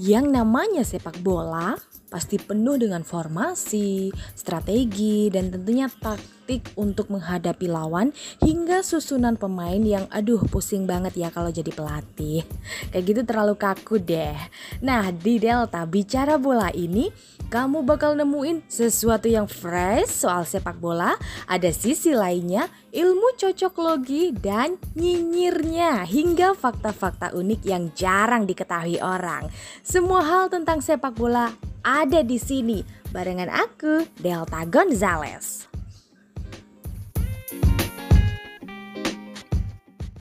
Yang namanya sepak bola pasti penuh dengan formasi, strategi, dan tentunya taktik untuk menghadapi lawan hingga susunan pemain yang aduh pusing banget ya kalau jadi pelatih. Kayak gitu terlalu kaku deh. Nah di Delta bicara bola ini kamu bakal nemuin sesuatu yang fresh soal sepak bola, ada sisi lainnya ilmu cocok logi dan nyinyirnya hingga fakta-fakta unik yang jarang diketahui orang. Semua hal tentang sepak bola ada di sini barengan aku Delta Gonzales.